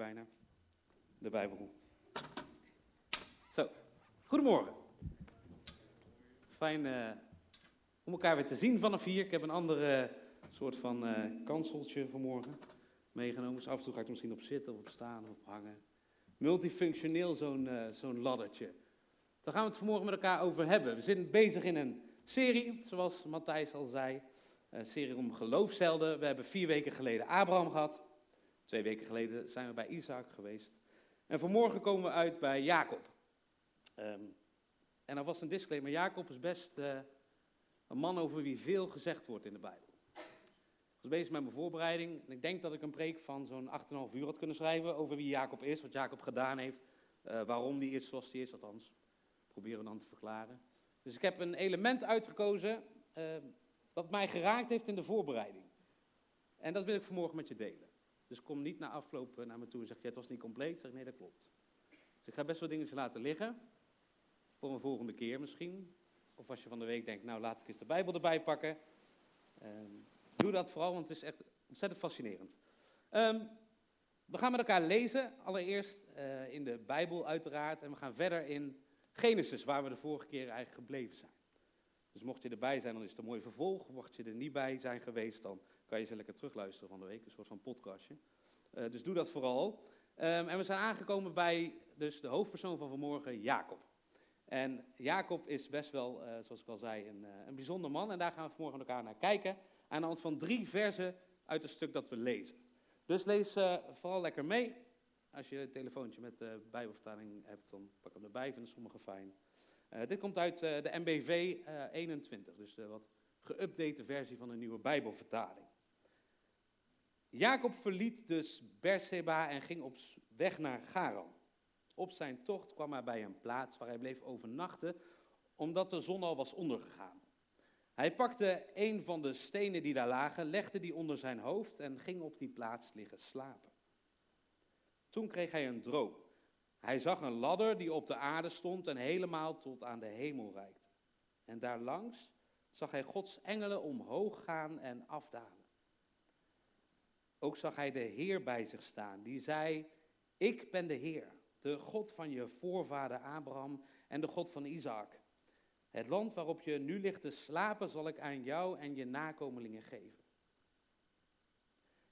bijna. De Bijbel. Zo, goedemorgen. Fijn uh, om elkaar weer te zien vanaf hier. Ik heb een andere soort van uh, kanseltje vanmorgen meegenomen. Dus af en toe ga ik misschien op zitten, of op staan, of op hangen. Multifunctioneel zo'n zo'n laddertje. Daar gaan we het vanmorgen met elkaar over hebben. We zijn bezig in een serie, zoals Matthijs al zei. Een serie om geloofshelden. We hebben vier weken geleden Abraham gehad. Twee weken geleden zijn we bij Isaac geweest. En vanmorgen komen we uit bij Jacob. Um, en alvast een disclaimer: Jacob is best uh, een man over wie veel gezegd wordt in de Bijbel. Ik was bezig met mijn voorbereiding en ik denk dat ik een preek van zo'n 8,5 uur had kunnen schrijven over wie Jacob is, wat Jacob gedaan heeft, uh, waarom die is zoals hij is, althans. Proberen dan te verklaren. Dus ik heb een element uitgekozen uh, wat mij geraakt heeft in de voorbereiding. En dat wil ik vanmorgen met je delen. Dus kom niet na afloop naar me toe en zeg, je het was niet compleet. Ik zeg, nee, dat klopt. Dus ik ga best wel dingen laten liggen. Voor een volgende keer misschien. Of als je van de week denkt, nou laat ik eens de Bijbel erbij pakken. Um, doe dat vooral, want het is echt ontzettend fascinerend. Um, we gaan met elkaar lezen. Allereerst uh, in de Bijbel uiteraard. En we gaan verder in Genesis, waar we de vorige keer eigenlijk gebleven zijn. Dus mocht je erbij zijn, dan is het een mooi vervolg. Mocht je er niet bij zijn geweest, dan kan je ze lekker terugluisteren van de week, een soort van podcastje. Uh, dus doe dat vooral. Um, en we zijn aangekomen bij dus de hoofdpersoon van vanmorgen, Jacob. En Jacob is best wel, uh, zoals ik al zei, een, uh, een, bijzonder man. En daar gaan we vanmorgen met elkaar naar kijken. Aan de hand van drie versen uit het stuk dat we lezen. Dus lees vooral lekker mee. Als je een telefoontje met de Bijbelvertaling hebt, dan pak hem erbij. Vinden sommigen fijn. dit komt uit de MBV 21, dus de wat geüpdate versie van een nieuwe Bijbelvertaling. Jacob verliet dus Berseba en ging op weg naar Garan. Op zijn tocht kwam hij bij een plaats waar hij bleef overnachten, omdat de zon al was ondergegaan. Hij pakte een van de stenen die daar lagen, legde die onder zijn hoofd en ging op die plaats liggen slapen. Toen kreeg hij een droom. Hij zag een ladder die op de aarde stond en helemaal tot aan de hemel reikte. En daarlangs zag hij Gods engelen omhoog gaan en afdalen. Ook zag hij de Heer bij zich staan, die zei, ik ben de Heer, de God van je voorvader Abraham en de God van Isaac. Het land waarop je nu ligt te slapen zal ik aan jou en je nakomelingen geven.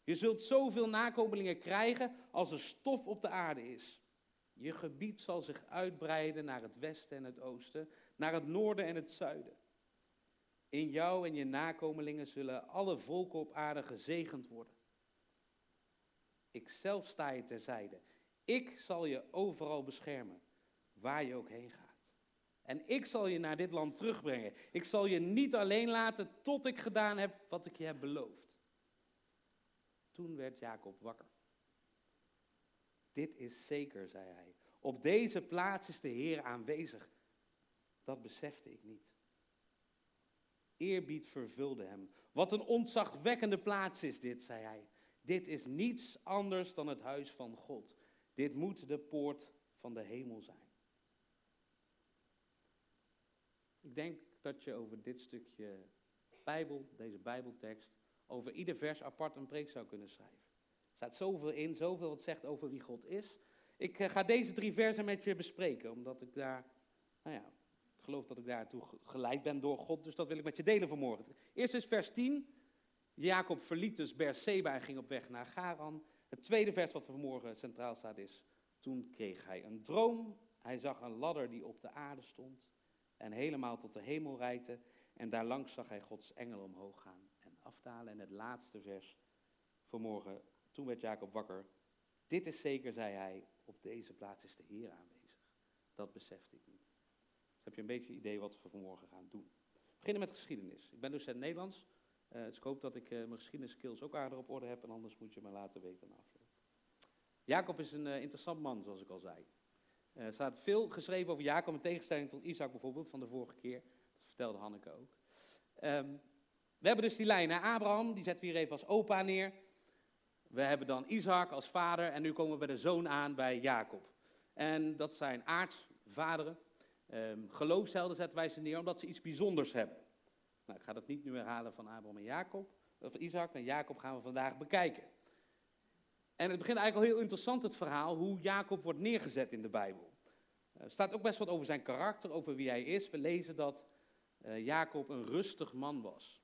Je zult zoveel nakomelingen krijgen als er stof op de aarde is. Je gebied zal zich uitbreiden naar het westen en het oosten, naar het noorden en het zuiden. In jou en je nakomelingen zullen alle volken op aarde gezegend worden. Ik zelf sta je terzijde. Ik zal je overal beschermen, waar je ook heen gaat. En ik zal je naar dit land terugbrengen. Ik zal je niet alleen laten tot ik gedaan heb wat ik je heb beloofd. Toen werd Jacob wakker. Dit is zeker, zei hij. Op deze plaats is de Heer aanwezig. Dat besefte ik niet. Eerbied vervulde hem. Wat een ontzagwekkende plaats is dit, zei hij. Dit is niets anders dan het huis van God. Dit moet de poort van de hemel zijn. Ik denk dat je over dit stukje Bijbel, deze Bijbeltekst, over ieder vers apart een preek zou kunnen schrijven. Er staat zoveel in, zoveel wat zegt over wie God is. Ik eh, ga deze drie versen met je bespreken, omdat ik daar, nou ja, ik geloof dat ik daartoe geleid ben door God, dus dat wil ik met je delen vanmorgen. Eerst is vers 10. Jacob verliet dus Berseba en ging op weg naar Garan. Het tweede vers wat vanmorgen centraal staat is, toen kreeg hij een droom. Hij zag een ladder die op de aarde stond en helemaal tot de hemel reikte. En daarlangs zag hij Gods engel omhoog gaan en afdalen. En het laatste vers vanmorgen, toen werd Jacob wakker. Dit is zeker, zei hij, op deze plaats is de Heer aanwezig. Dat besefte ik niet. Heb je een beetje idee wat we vanmorgen gaan doen. We beginnen met geschiedenis. Ik ben docent Nederlands. Uh, dus ik hoop dat ik uh, mijn geschiedenisskills ook aardig op orde heb en anders moet je me laten weten na afloop. Jacob is een uh, interessant man, zoals ik al zei. Er staat veel geschreven over Jacob in tegenstelling tot Isaac bijvoorbeeld van de vorige keer. Dat vertelde Hanneke ook. Um, we hebben dus die lijn naar Abraham, die zetten we hier even als opa neer. We hebben dan Isaac als vader en nu komen we bij de zoon aan bij Jacob. En dat zijn aardsvaderen. Um, geloofshelden zetten wij ze neer omdat ze iets bijzonders hebben. Nou, ik ga dat niet nu herhalen van Abraham en Jacob, of Isaac en Jacob gaan we vandaag bekijken. En het begint eigenlijk al heel interessant, het verhaal, hoe Jacob wordt neergezet in de Bijbel. Er staat ook best wat over zijn karakter, over wie hij is. We lezen dat uh, Jacob een rustig man was.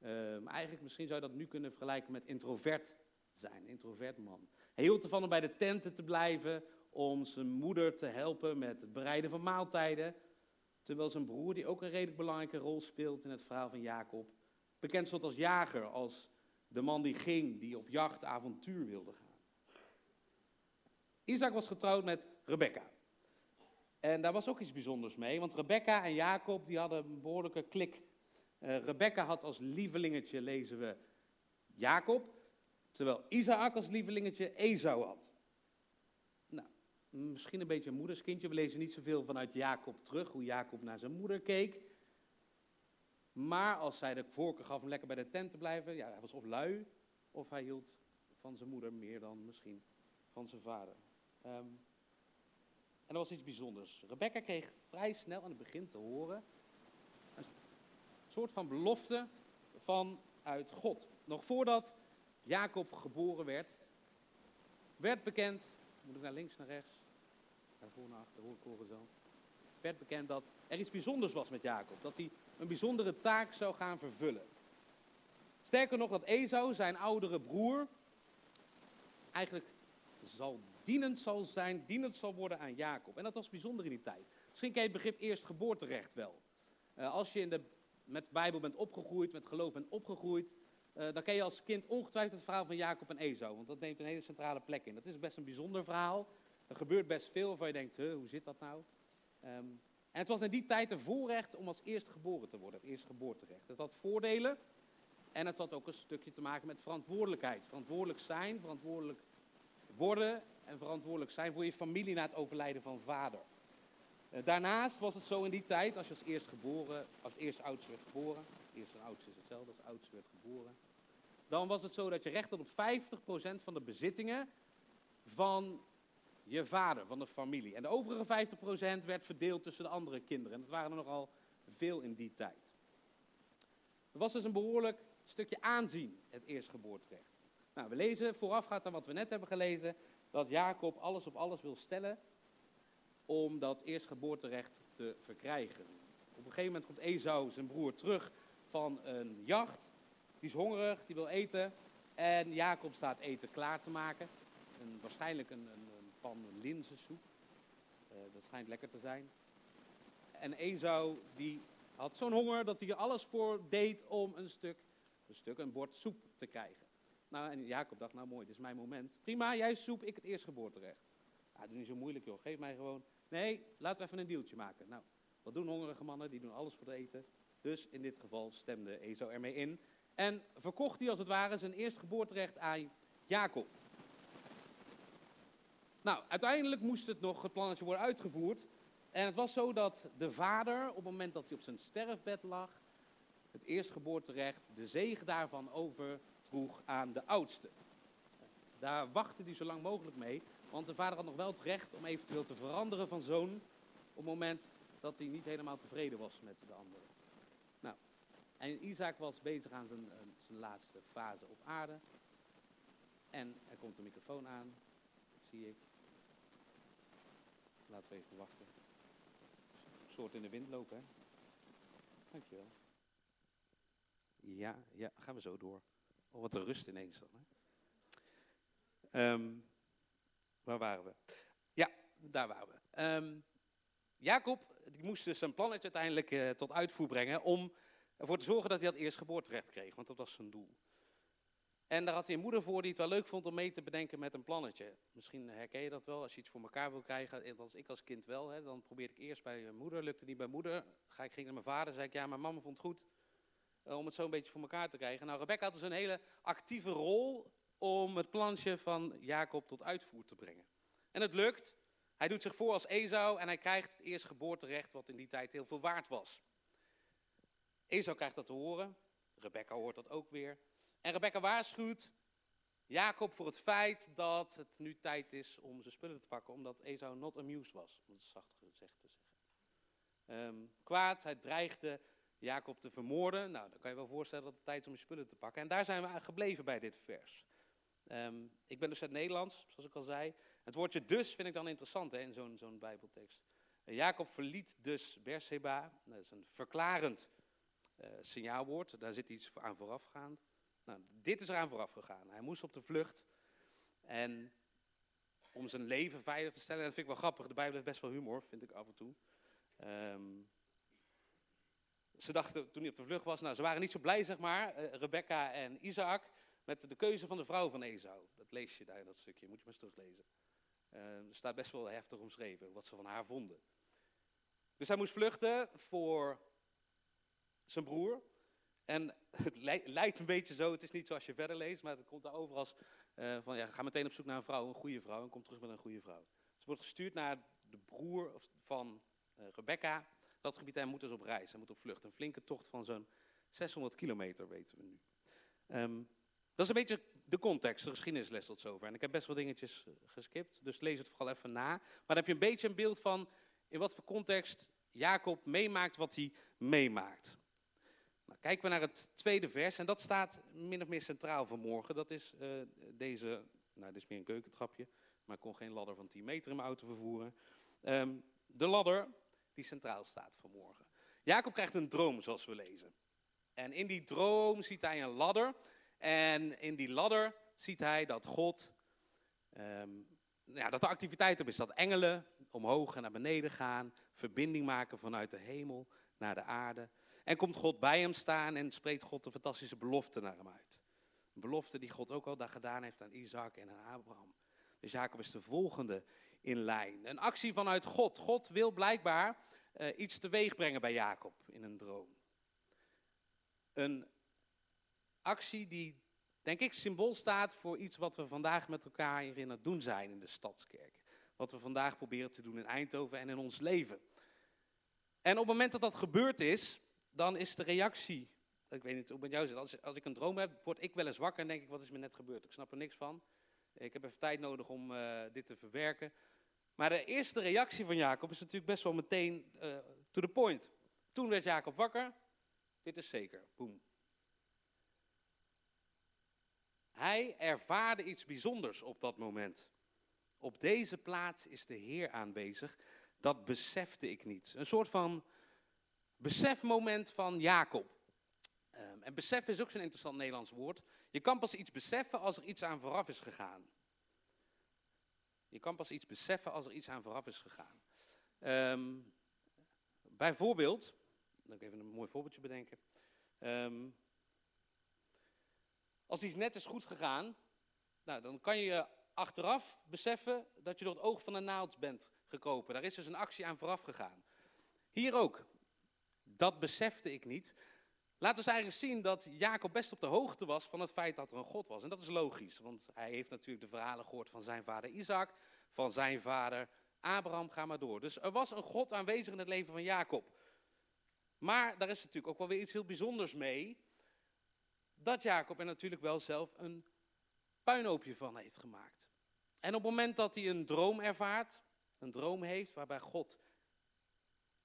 Uh, eigenlijk, misschien zou je dat nu kunnen vergelijken met introvert zijn, introvert man. Hij hield ervan om bij de tenten te blijven, om zijn moeder te helpen met het bereiden van maaltijden. Terwijl zijn broer, die ook een redelijk belangrijke rol speelt in het verhaal van Jacob, bekend stond als jager, als de man die ging, die op jacht, avontuur wilde gaan. Isaac was getrouwd met Rebecca. En daar was ook iets bijzonders mee, want Rebecca en Jacob die hadden een behoorlijke klik. Uh, Rebecca had als lievelingetje, lezen we, Jacob, terwijl Isaac als lievelingetje Esau had. Misschien een beetje een moederskindje. We lezen niet zoveel vanuit Jacob terug, hoe Jacob naar zijn moeder keek. Maar als zij de voorkeur gaf om lekker bij de tent te blijven, ja, hij was of lui, of hij hield van zijn moeder meer dan misschien van zijn vader. Um, en er was iets bijzonders. Rebecca kreeg vrij snel aan het begin te horen een soort van belofte vanuit God. Nog voordat Jacob geboren werd, werd bekend, moet ik naar links, naar rechts, achter, hoor ik horen zo, werd bekend dat er iets bijzonders was met Jacob. Dat hij een bijzondere taak zou gaan vervullen. Sterker nog, dat Esau, zijn oudere broer, eigenlijk zal dienend zal zijn, dienend zal worden aan Jacob. En dat was bijzonder in die tijd. Misschien ken je het begrip eerstgeboorterecht wel. Uh, als je in de, met Bijbel bent opgegroeid, met geloof bent opgegroeid, uh, dan ken je als kind ongetwijfeld het verhaal van Jacob en Esau. Want dat neemt een hele centrale plek in. Dat is best een bijzonder verhaal. Er gebeurt best veel waarvan je denkt, hoe zit dat nou? Um, en het was in die tijd een voorrecht om als eerst geboren te worden, het eerstgeboorterecht. Het had voordelen en het had ook een stukje te maken met verantwoordelijkheid. Verantwoordelijk zijn, verantwoordelijk worden en verantwoordelijk zijn voor je familie na het overlijden van vader. Eh, daarnaast was het zo in die tijd, als je als eerst geboren, als eerste oudste werd geboren, eerste en oudste is hetzelfde als oudste werd geboren, dan was het zo dat je recht had op 50% van de bezittingen van je vader, van de familie. En de overige 50% werd verdeeld tussen de andere kinderen. En dat waren er nogal veel in die tijd. Er was dus een behoorlijk stukje aanzien, het eerstgeboorterecht. Nou, we lezen voorafgaand aan wat we net hebben gelezen, dat Jacob alles op alles wil stellen om dat eerstgeboorterecht te verkrijgen. Op een gegeven moment komt Esau, zijn broer, terug van een jacht. Die is hongerig, die wil eten. En Jacob staat eten klaar te maken. Een, waarschijnlijk een, een, pan linzensoep. Uh, dat schijnt lekker te zijn. En Esau die had zo'n honger dat hij er alles voor deed om een stuk, een stuk, een bord soep te krijgen. Nou, en Jacob dacht, nou mooi, dit is mijn moment. Prima, jij soep, ik het eerstgeboorterecht. Ja, doe niet zo moeilijk joh, geef mij gewoon. Nee, laten we even een deeltje maken. Nou, wat doen hongerige mannen? Die doen alles voor het eten. Dus in dit geval stemde Ezo ermee in. En verkocht hij als het ware zijn eerstgeboorterecht aan Jacob. Nou, uiteindelijk moest het nog, het plannetje worden uitgevoerd. En het was zo dat de vader, op het moment dat hij op zijn sterfbed lag, het eerstgeboorterecht, de zegen daarvan over aan de oudste. Daar wachtte hij zo lang mogelijk mee, want de vader had nog wel het recht om eventueel te veranderen van zoon op het moment dat hij niet helemaal tevreden was met de andere. Nou, en Isaac was bezig aan zijn, eh, zijn laatste fase op aarde. En er komt de microfoon aan, zie ik. Laten we even wachten. Een soort in de wind lopen, hè? Dankjewel. Ja, ja, gaan we zo door. Oh, wat een rust ineens dan. Hè? Um, waar waren we? Ja, daar waren we. Um, Jacob die moest dus zijn plannetje uiteindelijk uh, tot uitvoer brengen om ervoor te zorgen dat hij dat eerst geboorterecht kreeg, want dat was zijn doel. En daar had hij een moeder voor die het wel leuk vond om mee te bedenken met een plannetje. Misschien herken je dat wel, als je iets voor elkaar wil krijgen, als ik als kind wel, hè, dan probeerde ik eerst bij mijn moeder, lukte niet bij moeder. Ga ik ging naar mijn vader, zei ik, ja, mijn mama vond het goed. Eh, om het zo een beetje voor elkaar te krijgen. Nou, Rebecca had dus een hele actieve rol om het plannetje van Jacob tot uitvoer te brengen. En het lukt. Hij doet zich voor als Esau en hij krijgt het eerste geboorterecht, wat in die tijd heel veel waard was. Esau krijgt dat te horen. Rebecca hoort dat ook weer. En Rebecca waarschuwt Jacob voor het feit dat het nu tijd is om zijn spullen te pakken, omdat Esau not amused was, om het zacht gezegd te zeggen. Um, kwaad, hij dreigde Jacob te vermoorden. Nou, dan kan je wel voorstellen dat het tijd is om je spullen te pakken. En daar zijn we gebleven bij dit vers. Ehm, ik ben dus uit Nederlands, zoals ik al zei. Het woordje dus vind ik dan interessant hè, in zo'n zo'n bijbeltekst. Jacob verliet dus Beersheba. Dat is een verklarend uh, signaalwoord. Daar zit iets aan voorafgaand. Nou, dit is eraan vooraf gegaan. Hij moest op de vlucht. En om zijn leven veilig te stellen. En dat vind ik wel grappig. De Bijbel heeft best wel humor, vind ik af en toe. Ehm, ze dachten toen hij op de vlucht was, nou, ze waren niet zo blij, zeg maar, uh, Rebecca en Isaac, met de keuze van de vrouw van Esau. Dat lees je daar, dat stukje, moet je maar eens teruglezen. Uh, er staat best wel heftig omschreven, wat ze van haar vonden. Dus hij moest vluchten voor zijn broer. En het lijkt een beetje zo, het is niet zoals je verder leest, maar het komt daar over als uh, van ja, ga meteen op zoek naar een vrouw, een goede vrouw, en kom terug met een goede vrouw. Ze wordt gestuurd naar de broer van uh, Rebecca, dat gebied, hij moet dus op reis, hij moet op vlucht. Een flinke tocht van zo'n 600 kilometer, weten we nu. Um, dat is een beetje de context, de geschiedenisles tot zover. En ik heb best wel dingetjes uh, geskipt, dus lees het vooral even na. Maar dan heb je een beetje een beeld van in wat voor context Jacob meemaakt wat hij meemaakt. Nou, kijken we naar het tweede vers, en dat staat min of meer centraal vanmorgen. Dat is uh, deze, nou dit is meer een keukentrapje, maar ik kon geen ladder van 10 meter in mijn auto vervoeren. Um, de ladder die centraal staat vanmorgen. Jacob krijgt een droom, zoals we lezen. En in die droom ziet hij een ladder. En in die ladder ziet hij dat God, um, ja, dat er activiteit op is. Dat engelen omhoog en naar beneden gaan, verbinding maken vanuit de hemel naar de aarde. En komt God bij hem staan en spreekt God een fantastische belofte naar hem uit. Een belofte die God ook al daar gedaan heeft aan Isaac en aan Abraham. Dus Jacob is de volgende in lijn. Een actie vanuit God. God wil blijkbaar uh, iets teweeg brengen bij Jacob in een droom. Een actie die, denk ik, symbool staat voor iets wat we vandaag met elkaar hier in het doen zijn in de Stadskerk. Wat we vandaag proberen te doen in Eindhoven en in ons leven. En op het moment dat dat gebeurd is, dan is de reactie, ik weet niet hoe het met jou zit, als, als ik een droom heb, word ik wel eens wakker en denk ik, wat is me net gebeurd? Ik snap er niks van. Ik heb even tijd nodig om uh, dit te verwerken. Maar de eerste reactie van Jacob is natuurlijk best wel meteen uh, to the point. Toen werd Jacob wakker. Dit is zeker. Boom. Hij ervaarde iets bijzonders op dat moment. Op deze plaats is de Heer aanwezig. Dat besefte ik niet. Een soort van besefmoment van Jacob. Um, en besef is ook zo'n interessant Nederlands woord. Je kan pas iets beseffen als er iets aan vooraf is gegaan. Je kan pas iets beseffen als er iets aan vooraf is gegaan. Um, bijvoorbeeld, dan even een mooi voorbeeldje bedenken. Um, als iets net is goed gegaan, nou, dan kan je achteraf beseffen dat je door het oog van de naald bent gekropen. Daar is dus een actie aan vooraf gegaan. Hier ook. Dat besefte ik niet. Laat ons eigenlijk zien dat Jacob best op de hoogte was van het feit dat er een God was. En dat is logisch, want hij heeft natuurlijk de verhalen gehoord van zijn vader Isaac, van zijn vader Abraham, ga maar door. Dus er was een God aanwezig in het leven van Jacob. Maar daar is natuurlijk ook wel weer iets heel bijzonders mee. Dat Jacob er natuurlijk wel zelf een puinhoopje van heeft gemaakt. En op het moment dat hij een droom ervaart, een droom heeft waarbij God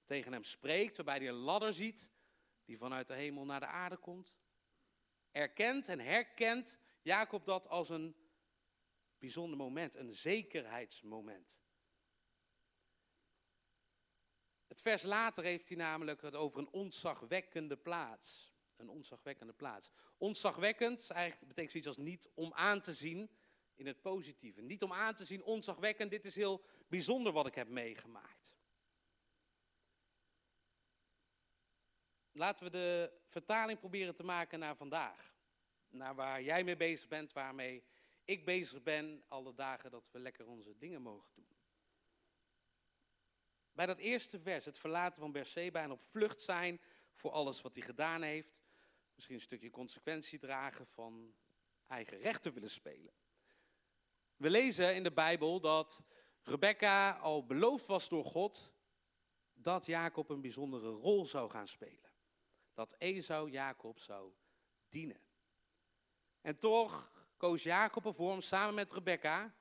tegen hem spreekt, waarbij hij een ladder ziet die vanuit de hemel naar de aarde komt, erkent en herkent Jacob dat als een bijzonder moment, een zekerheidsmoment. Het vers later heeft hij namelijk het over een ontzagwekkende plaats. Een ontzagwekkende plaats. Ontzagwekkend eigenlijk betekent zoiets als niet om aan te zien in het positieve. Niet om aan te zien, ontzagwekkend, dit is heel bijzonder wat ik heb meegemaakt. Laten we de vertaling proberen te maken naar vandaag. Naar waar jij mee bezig bent, waarmee ik bezig ben, alle dagen dat we lekker onze dingen mogen doen. Bij dat eerste vers, het verlaten van Berseba en op vlucht zijn voor alles wat hij gedaan heeft. Misschien een stukje consequentie dragen van eigen rechten willen spelen. We lezen in de Bijbel dat Rebecca al beloofd was door God dat Jacob een bijzondere rol zou gaan spelen dat Esau Jacob zou dienen. En toch koos Jacob ervoor om samen met Rebecca,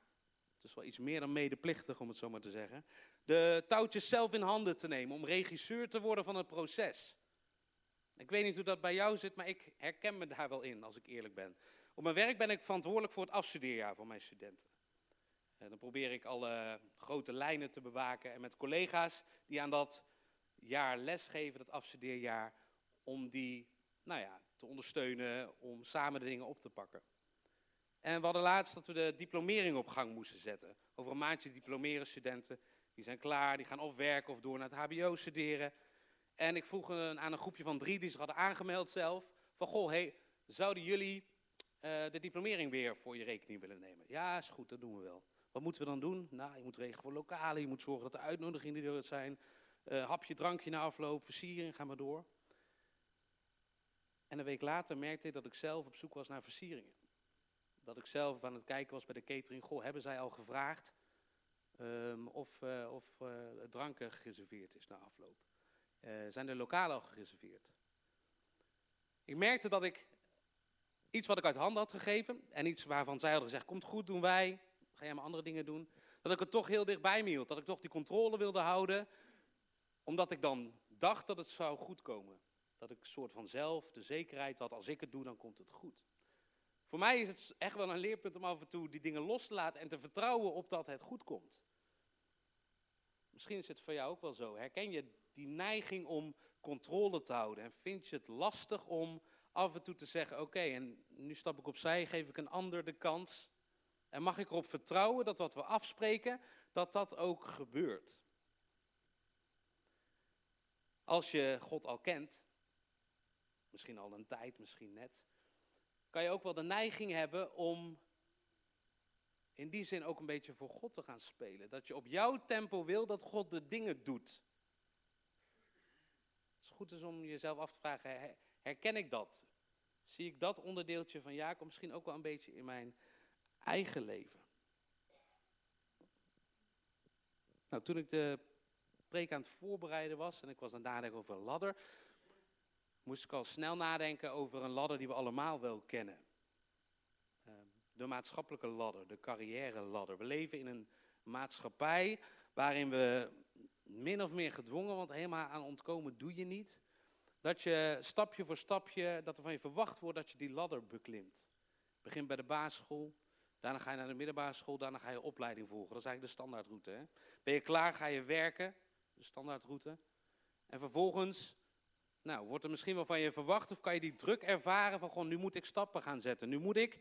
het is wel iets meer dan medeplichtig om het zo maar te zeggen, de touwtjes zelf in handen te nemen om regisseur te worden van het proces. Ik weet niet hoe dat bij jou zit, maar ik herken me daar wel in, als ik eerlijk ben. Op mijn werk ben ik verantwoordelijk voor het afstudeerjaar van mijn studenten. En dan probeer ik alle grote lijnen te bewaken en met collega's die aan dat jaar lesgeven, dat afstudeerjaar, om die nou ja, te ondersteunen, om samen de dingen op te pakken. En we hadden laatst dat we de diplomering op gang moesten zetten. Over een maandje diplomeren studenten, die zijn klaar, die gaan of werken of door naar het hbo studeren. En ik vroeg aan een groepje van drie die zich hadden aangemeld zelf, van goh, hey, zouden jullie uh, de diplomering weer voor je rekening willen nemen? Ja, is goed, dat doen we wel. Wat moeten we dan doen? Nou, je moet regelen voor lokalen, je moet zorgen dat de uitnodigingen er zijn. Uh, hapje, drankje na afloop, versiering, ga maar door. En een week later merkte ik dat ik zelf op zoek was naar versieringen. Dat ik zelf aan het kijken was bij de catering. Goh, hebben zij al gevraagd um, of, uh, of uh, dranken gereserveerd is na afloop? Zijn de lokalen al gereserveerd? Ik merkte dat ik iets wat ik uit handen had gegeven en iets waarvan zij hadden gezegd, komt goed, doen wij, ga jij maar andere dingen doen. Dat ik het toch heel dichtbij me hield, dat ik toch die controle wilde houden, omdat ik dan dacht dat het zou goed komen. Dat ik een soort van zelf de zekerheid had, als ik het doe, dan komt het goed. Voor mij is het echt wel een leerpunt om af en toe die dingen los te laten en te vertrouwen op dat het goed komt. Misschien is het voor jou ook wel zo. Herken je die neiging om controle te houden en vind je het lastig om af en toe te zeggen: Oké, en nu stap ik opzij, geef ik een ander de kans. En mag ik erop vertrouwen dat wat we afspreken, dat dat ook gebeurt? Als je God al kent, misschien al een tijd, misschien net, kan je ook wel de neiging hebben om in die zin ook een beetje voor God te gaan spelen. Dat je op jouw tempo wil dat God de dingen doet. Het is goed is om jezelf af te vragen, herken ik dat? Zie ik dat onderdeeltje van Jacob misschien ook wel een beetje in mijn eigen leven? Nou, toen ik de preek aan het voorbereiden was en ik was aan het over een ladder, moest ik al snel nadenken over een ladder die we allemaal wel kennen. Ehm, de maatschappelijke ladder, de carrière ladder. We leven in een maatschappij waarin we min of meer gedwongen, want helemaal aan ontkomen doe je niet, dat je stapje voor stapje, dat er van je verwacht wordt dat je die ladder beklimt. Begin bij de basisschool, daarna ga je naar de middelbare school, daarna ga je opleiding volgen. Dat is eigenlijk de standaardroute. Hè? Ben je klaar, ga je werken, de standaardroute. En vervolgens nou, wordt er misschien wel van je verwacht of kan je die druk ervaren van gewoon nu moet ik stappen gaan zetten. Nu moet ik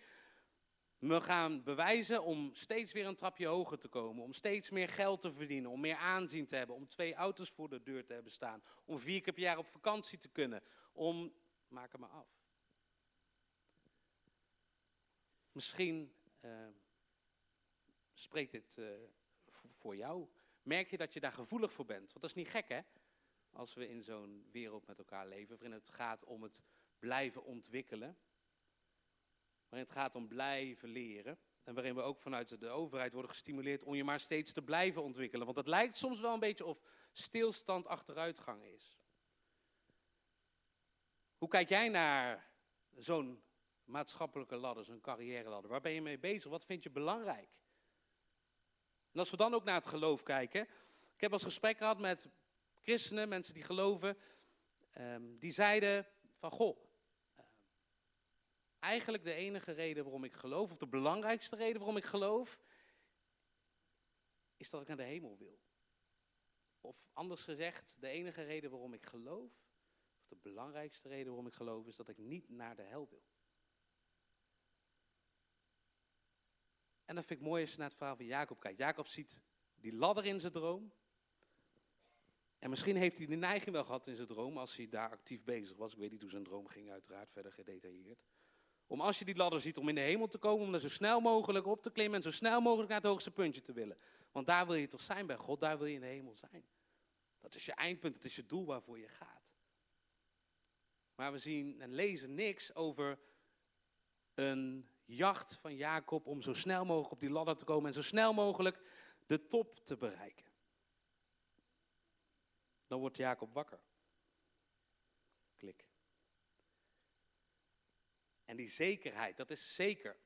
me gaan bewijzen om steeds weer een trapje hoger te komen. Om steeds meer geld te verdienen, om meer aanzien te hebben. Om twee auto's voor de deur te hebben staan. Om vier keer per jaar op vakantie te kunnen. Om, maak het maar af. Misschien uh, spreekt dit uh, voor jou. Merk je dat je daar gevoelig voor bent? Want dat is niet gek hè? Als we in zo'n wereld met elkaar leven, waarin het gaat om het blijven ontwikkelen, waarin het gaat om blijven leren. En waarin we ook vanuit de overheid worden gestimuleerd om je maar steeds te blijven ontwikkelen. Want het lijkt soms wel een beetje of stilstand achteruitgang is. Hoe kijk jij naar zo'n maatschappelijke ladder, zo'n carrière ladder? Waar ben je mee bezig? Wat vind je belangrijk? En als we dan ook naar het geloof kijken. Ik heb als gesprek gehad met christenen, mensen die geloven, um, die zeiden van goh, uh, eigenlijk de enige reden waarom ik geloof, of de belangrijkste reden waarom ik geloof, is dat ik naar de hemel wil. Of anders gezegd, de enige reden waarom ik geloof, of de belangrijkste reden waarom ik geloof, is dat ik niet naar de hel wil. En dat vind ik mooi als je naar het verhaal van Jacob kijkt. Jacob ziet die ladder in zijn droom. En misschien heeft hij de neiging wel gehad in zijn droom, als hij daar actief bezig was. Ik weet niet hoe zijn droom ging, uiteraard, verder gedetailleerd. Om als je die ladder ziet om in de hemel te komen, om er zo snel mogelijk op te klimmen en zo snel mogelijk naar het hoogste puntje te willen. Want daar wil je toch zijn bij God, daar wil je in de hemel zijn. Dat is je eindpunt, dat is je doel waarvoor je gaat. Maar we zien en lezen niks over een jacht van Jacob om zo snel mogelijk op die ladder te komen en zo snel mogelijk de top te bereiken. Dan wordt Jacob wakker. Klik. En die zekerheid, dat is zeker.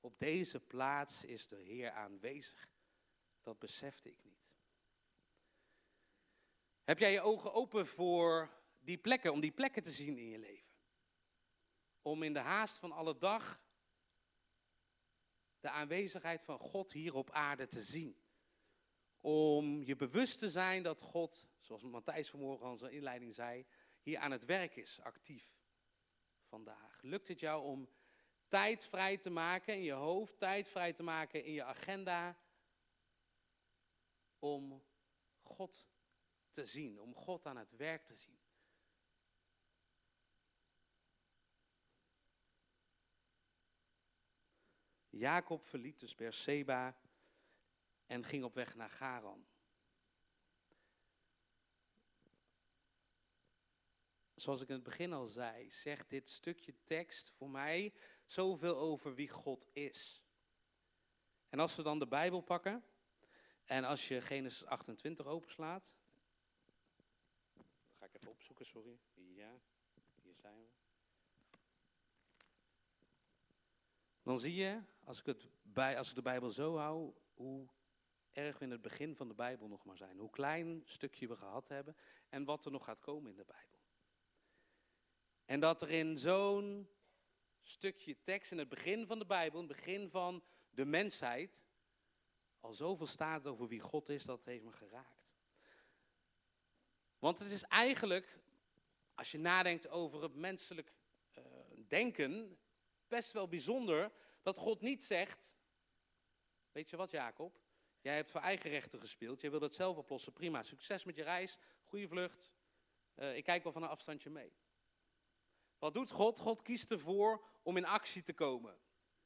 Op deze plaats is de Heer aanwezig. Dat besefte ik niet. Heb jij je ogen open voor die plekken, om die plekken te zien in je leven. Om in de haast van alle dag de aanwezigheid van God hier op aarde te zien. Om je bewust te zijn dat God, zoals Matthijs vanmorgen al zijn inleiding zei, hier aan het werk is, actief vandaag. Lukt het jou om tijd vrij te maken in je hoofd, tijd vrij te maken in je agenda, om God te zien, om God aan het werk te zien? Jacob verliet dus Berseba en ging op weg naar Garan. Zoals ik in het begin al zei, zegt dit stukje tekst voor mij zoveel over wie God is. En als we dan de Bijbel pakken en als je Genesis 28 openslaat, ga ik even opzoeken, sorry. Ja, hier zijn we. Dan zie je, als ik, het bij, als ik de Bijbel zo hou, hoe erg we in het begin van de Bijbel nog maar zijn. Hoe klein stukje we gehad hebben en wat er nog gaat komen in de Bijbel. En dat er in zo'n stukje tekst in het begin van de Bijbel, in het begin van de mensheid, al zoveel staat over wie God is, dat heeft me geraakt. Want het is eigenlijk, als je nadenkt over het menselijk uh, denken, best wel bijzonder dat God niet zegt, weet je wat Jacob, jij hebt voor eigen rechten gespeeld, jij wil het zelf oplossen, prima, succes met je reis, goede vlucht, uh, ik kijk wel van een afstandje mee. Wat doet God? God kiest ervoor om in actie te komen.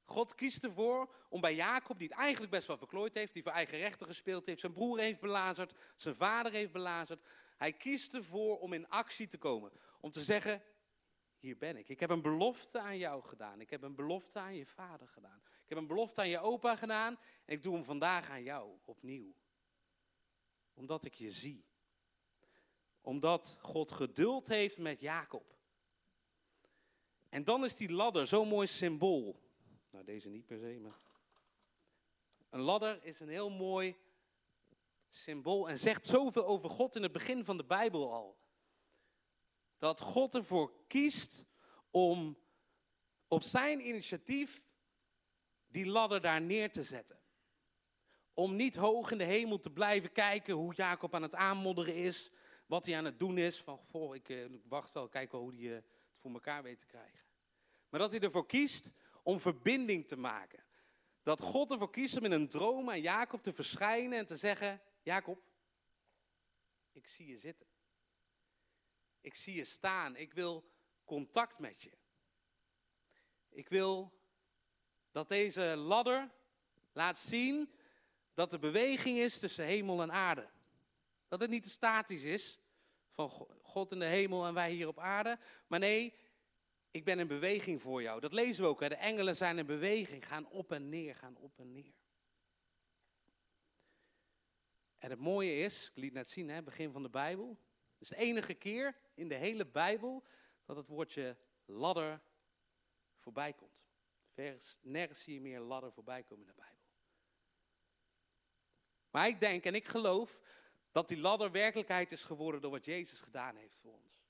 God kiest ervoor om bij Jacob, die het eigenlijk best wel verklooid heeft, die voor eigen rechten gespeeld heeft, zijn broer heeft belazerd, zijn vader heeft belazerd. Hij kiest ervoor om in actie te komen. Om te zeggen, hier ben ik. Ik heb een belofte aan jou gedaan. Ik heb een belofte aan je vader gedaan. Ik heb een belofte aan je opa gedaan. En ik doe hem vandaag aan jou opnieuw. Omdat ik je zie. Omdat God geduld heeft met Jacob. En dan is die ladder zo'n mooi symbool. Nou, deze niet per se, maar. Een ladder is een heel mooi symbool en zegt zoveel over God in het begin van de Bijbel al. Dat God ervoor kiest om op zijn initiatief die ladder daar neer te zetten. Om niet hoog in de hemel te blijven kijken hoe Jacob aan het aanmodderen is, wat hij aan het doen is. Van, goh, ik, eh, wacht wel, kijk wel hoe hij eh, het voor elkaar weet te krijgen. Maar dat hij ervoor kiest om verbinding te maken. Dat God ervoor kiest om in een droom aan Jacob te verschijnen en te zeggen: Jacob, ik zie je zitten. Ik zie je staan. Ik wil contact met je. Ik wil dat deze ladder laat zien dat er beweging is tussen hemel en aarde. Dat het niet statisch is van God in de hemel en wij hier op aarde. Maar nee, ik ben in beweging voor jou. Dat lezen we ook. Hè? De engelen zijn in beweging, gaan op en neer, gaan op en neer. En het mooie is, ik liet net zien, hè, begin van de Bijbel. Het is de enige keer in de hele Bijbel dat het woordje ladder voorbij komt. Nergens zie je meer ladder voorbij komen in de Bijbel. Maar ik denk en ik geloof dat die ladder werkelijkheid is geworden door wat Jezus gedaan heeft voor ons.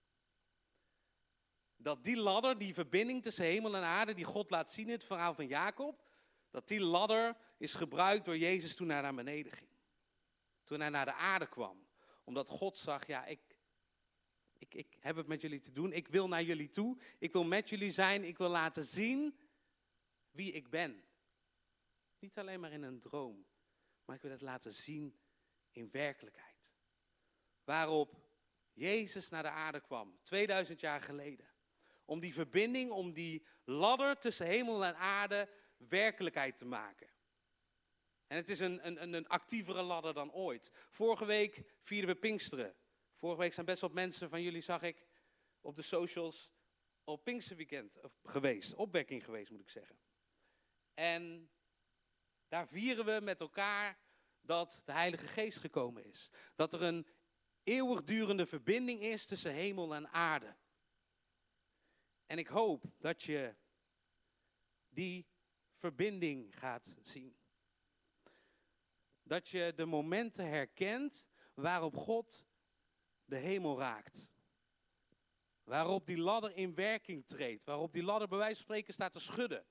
Dat die ladder, die verbinding tussen hemel en aarde, die God laat zien in het verhaal van Jacob, dat die ladder is gebruikt door Jezus toen hij naar beneden ging. Toen hij naar de aarde kwam. Omdat God zag, ja, ik, ik, ik heb het met jullie te doen. Ik wil naar jullie toe. Ik wil met jullie zijn. Ik wil laten zien wie ik ben. Niet alleen maar in een droom, maar ik wil het laten zien in werkelijkheid. Waarop Jezus naar de aarde kwam, 2000 jaar geleden. Om die verbinding, om die ladder tussen hemel en aarde werkelijkheid te maken. En het is een, een, een actievere ladder dan ooit. Vorige week vierden we Pinksteren. Vorige week zijn best wat mensen van jullie, zag ik, op de socials op Pinksterweekend geweest. Opwekking geweest, moet ik zeggen. En daar vieren we met elkaar dat de Heilige Geest gekomen is. Dat er een eeuwigdurende verbinding is tussen hemel en aarde. En ik hoop dat je die verbinding gaat zien. Dat je de momenten herkent waarop God de hemel raakt. Waarop die ladder in werking treedt. Waarop die ladder bij wijze van spreken staat te schudden.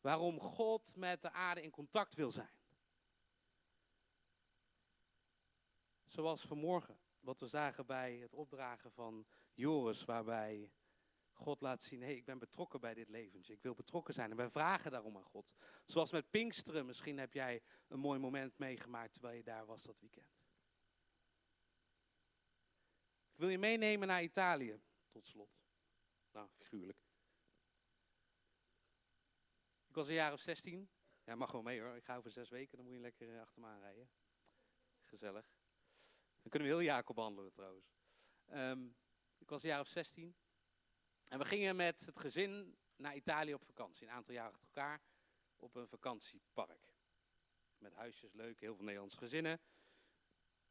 Waarom God met de aarde in contact wil zijn. Zoals vanmorgen, wat we zagen bij het opdragen van Joris, waarbij God laat zien, hé, hey, ik ben betrokken bij dit leventje. Ik wil betrokken zijn en wij vragen daarom aan God. Zoals met Pinksteren, misschien heb jij een mooi moment meegemaakt terwijl je daar was dat weekend. Ik wil je meenemen naar Italië, tot slot. Nou, figuurlijk. Ik was een jaar of 16. Ja, mag gewoon mee hoor. Ik ga over zes weken, dan moet je lekker eh, achter me aanrijden. Gezellig. Dan kunnen we heel Jacob behandelen trouwens. Um, ik was een jaar of 16. En we gingen met het gezin naar Italië op vakantie. Een aantal jaren achter elkaar op een vakantiepark. Met huisjes, leuk, heel veel Nederlandse gezinnen.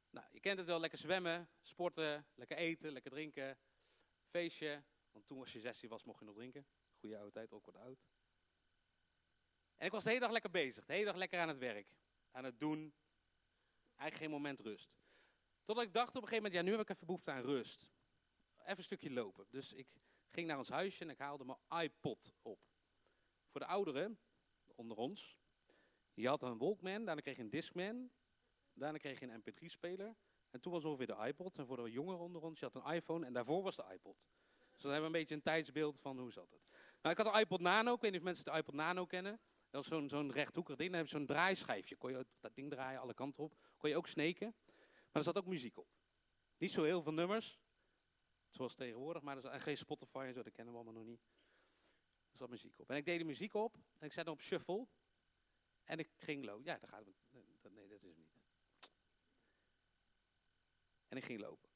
Nou, je kent het wel, lekker zwemmen, sporten, lekker eten, lekker drinken. Feestje, want toen als je 16 was mocht je nog drinken. Goede oude tijd, ook wat oud. En ik was de hele dag lekker bezig, de hele dag lekker aan het werk. Aan het doen. Eigenlijk geen moment rust. Totdat ik dacht op een gegeven moment, ja nu heb ik even behoefte aan rust. Even een stukje lopen. Dus ik ging naar ons huisje en ik haalde mijn iPod op. Voor de ouderen onder ons, je had een Walkman, daarna kreeg je een Discman, daarna kreeg je een MP3-speler. En toen was ongeveer de iPod. En voor de jongeren onder ons, je had een iPhone en daarvoor was de iPod. Dus dan hebben we een beetje een tijdsbeeld van hoe zat het. Nou, ik had een iPod Nano, ik weet niet of mensen de iPod Nano kennen. Dat zo'n zo'n rechthoekig ding, dan heb je zo'n draaischijfje. Kon je dat ding draaien, alle kanten op. Kon je ook sneken. Maar er zat ook muziek op. Niet zo heel veel nummers, zoals tegenwoordig, maar er is geen Spotify en zo, dat kennen we allemaal nog niet. Er zat muziek op. En ik deed de muziek op en ik zette op shuffle. En ik ging lopen. Ja, dat gaat het. Nee, dat is niet. En ik ging lopen.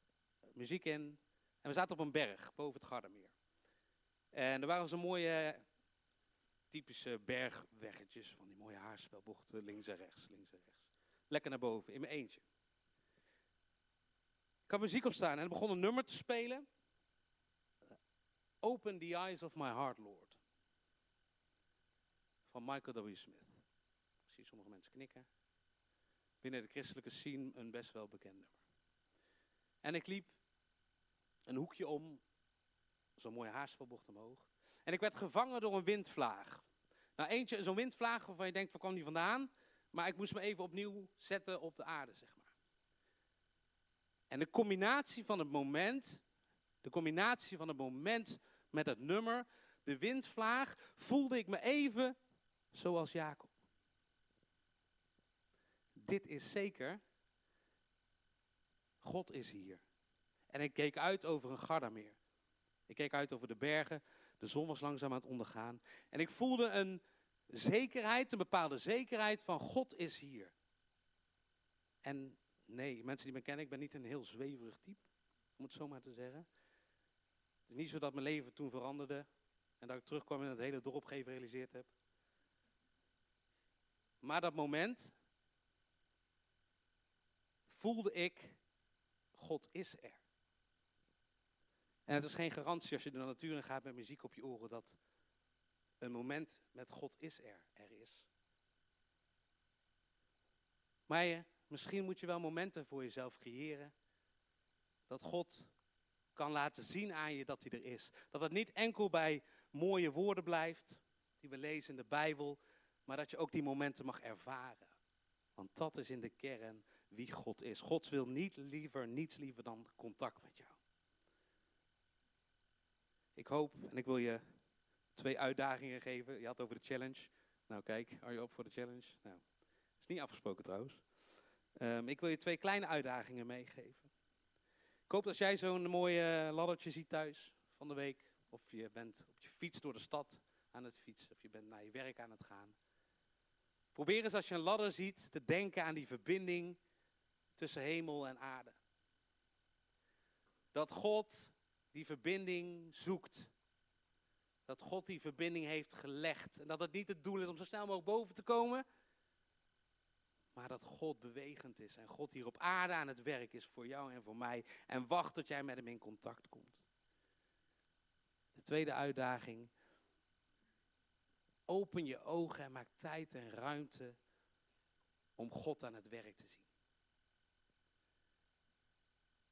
Muziek in. En we zaten op een berg boven het Gardermeer. En er waren zo'n mooie typische bergweggetjes van die mooie haarspelbochten links en rechts, links en rechts. Lekker naar boven, in mijn eentje. Ik had muziek op staan en er begon een nummer te spelen. Open the eyes of my heart, Lord. Van Michael W. Smith. Ik zie sommige mensen knikken. Binnen de christelijke scene een best wel bekend nummer. En ik liep een hoekje om, zo'n mooie haarspelbocht omhoog. En ik werd gevangen door een windvlaag. Nou, eentje, zo'n windvlaag waarvan je denkt, waar kwam die vandaan? Maar ik moest me even opnieuw zetten op de aarde, zeg maar. En de combinatie van het moment, de combinatie van het moment met het nummer, de windvlaag, voelde ik me even zoals Jacob. Dit is zeker, God is hier. En ik keek uit over een Gardameer. Ik keek uit over de bergen, de zon was langzaam aan het ondergaan. En ik voelde een zekerheid, een bepaalde zekerheid van God is hier. En Nee, mensen die me kennen, ik ben niet een heel zweverig type, om het zo maar te zeggen. Het is niet zo dat mijn leven toen veranderde en dat ik terugkwam en het hele dorp gerealiseerd heb. Maar dat moment voelde ik, God is er. En het is geen garantie als je de natuur in gaat met muziek op je oren dat een moment met God is er, er is. Maar je, Misschien moet je wel momenten voor jezelf creëren. Dat God kan laten zien aan je dat hij er is. Dat het niet enkel bij mooie woorden blijft, die we lezen in de Bijbel, maar dat je ook die momenten mag ervaren. Want dat is in de kern wie God is. God wil niet liever, niets liever dan contact met jou. Ik hoop en ik wil je twee uitdagingen geven. Je had over de challenge. Nou kijk, are je op voor de challenge? Nou, is niet afgesproken trouwens. Um, ik wil je twee kleine uitdagingen meegeven. Ik hoop dat jij zo'n mooie laddertje ziet thuis van de week. Of je bent op je fiets door de stad aan het fietsen. Of je bent naar je werk aan het gaan. Probeer eens als je een ladder ziet te denken aan die verbinding tussen hemel en aarde. Dat God die verbinding zoekt. Dat God die verbinding heeft gelegd. En dat het niet het doel is om zo snel mogelijk boven te komen. Maar dat God bewegend is en God hier op aarde aan het werk is voor jou en voor mij. En wacht tot jij met hem in contact komt. De tweede uitdaging. Open je ogen en maak tijd en ruimte om God aan het werk te zien.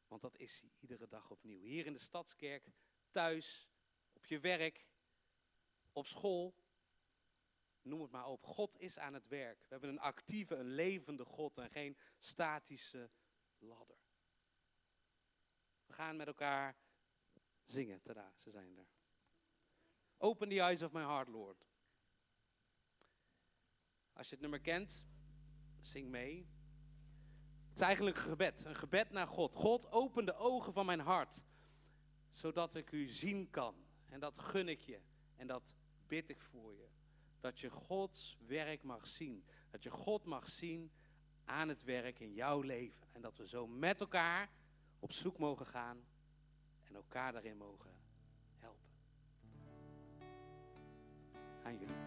Want dat is hij iedere dag opnieuw. Hier in de Stadskerk thuis, op je werk, op school. Noem het maar op. God is aan het werk. We hebben een actieve, een levende God en geen statische ladder. We gaan met elkaar zingen. Tada, ze zijn er. Open the eyes of my heart, Lord. Als je het nummer kent, zing mee. Het is eigenlijk een gebed, een gebed naar God. God, open de ogen van mijn hart, zodat ik u zien kan. En dat gun ik je en dat bid ik voor je. Dat je Gods werk mag zien. Dat je God mag zien aan het werk in jouw leven. En dat we zo met elkaar op zoek mogen gaan en elkaar daarin mogen helpen. Aan jullie.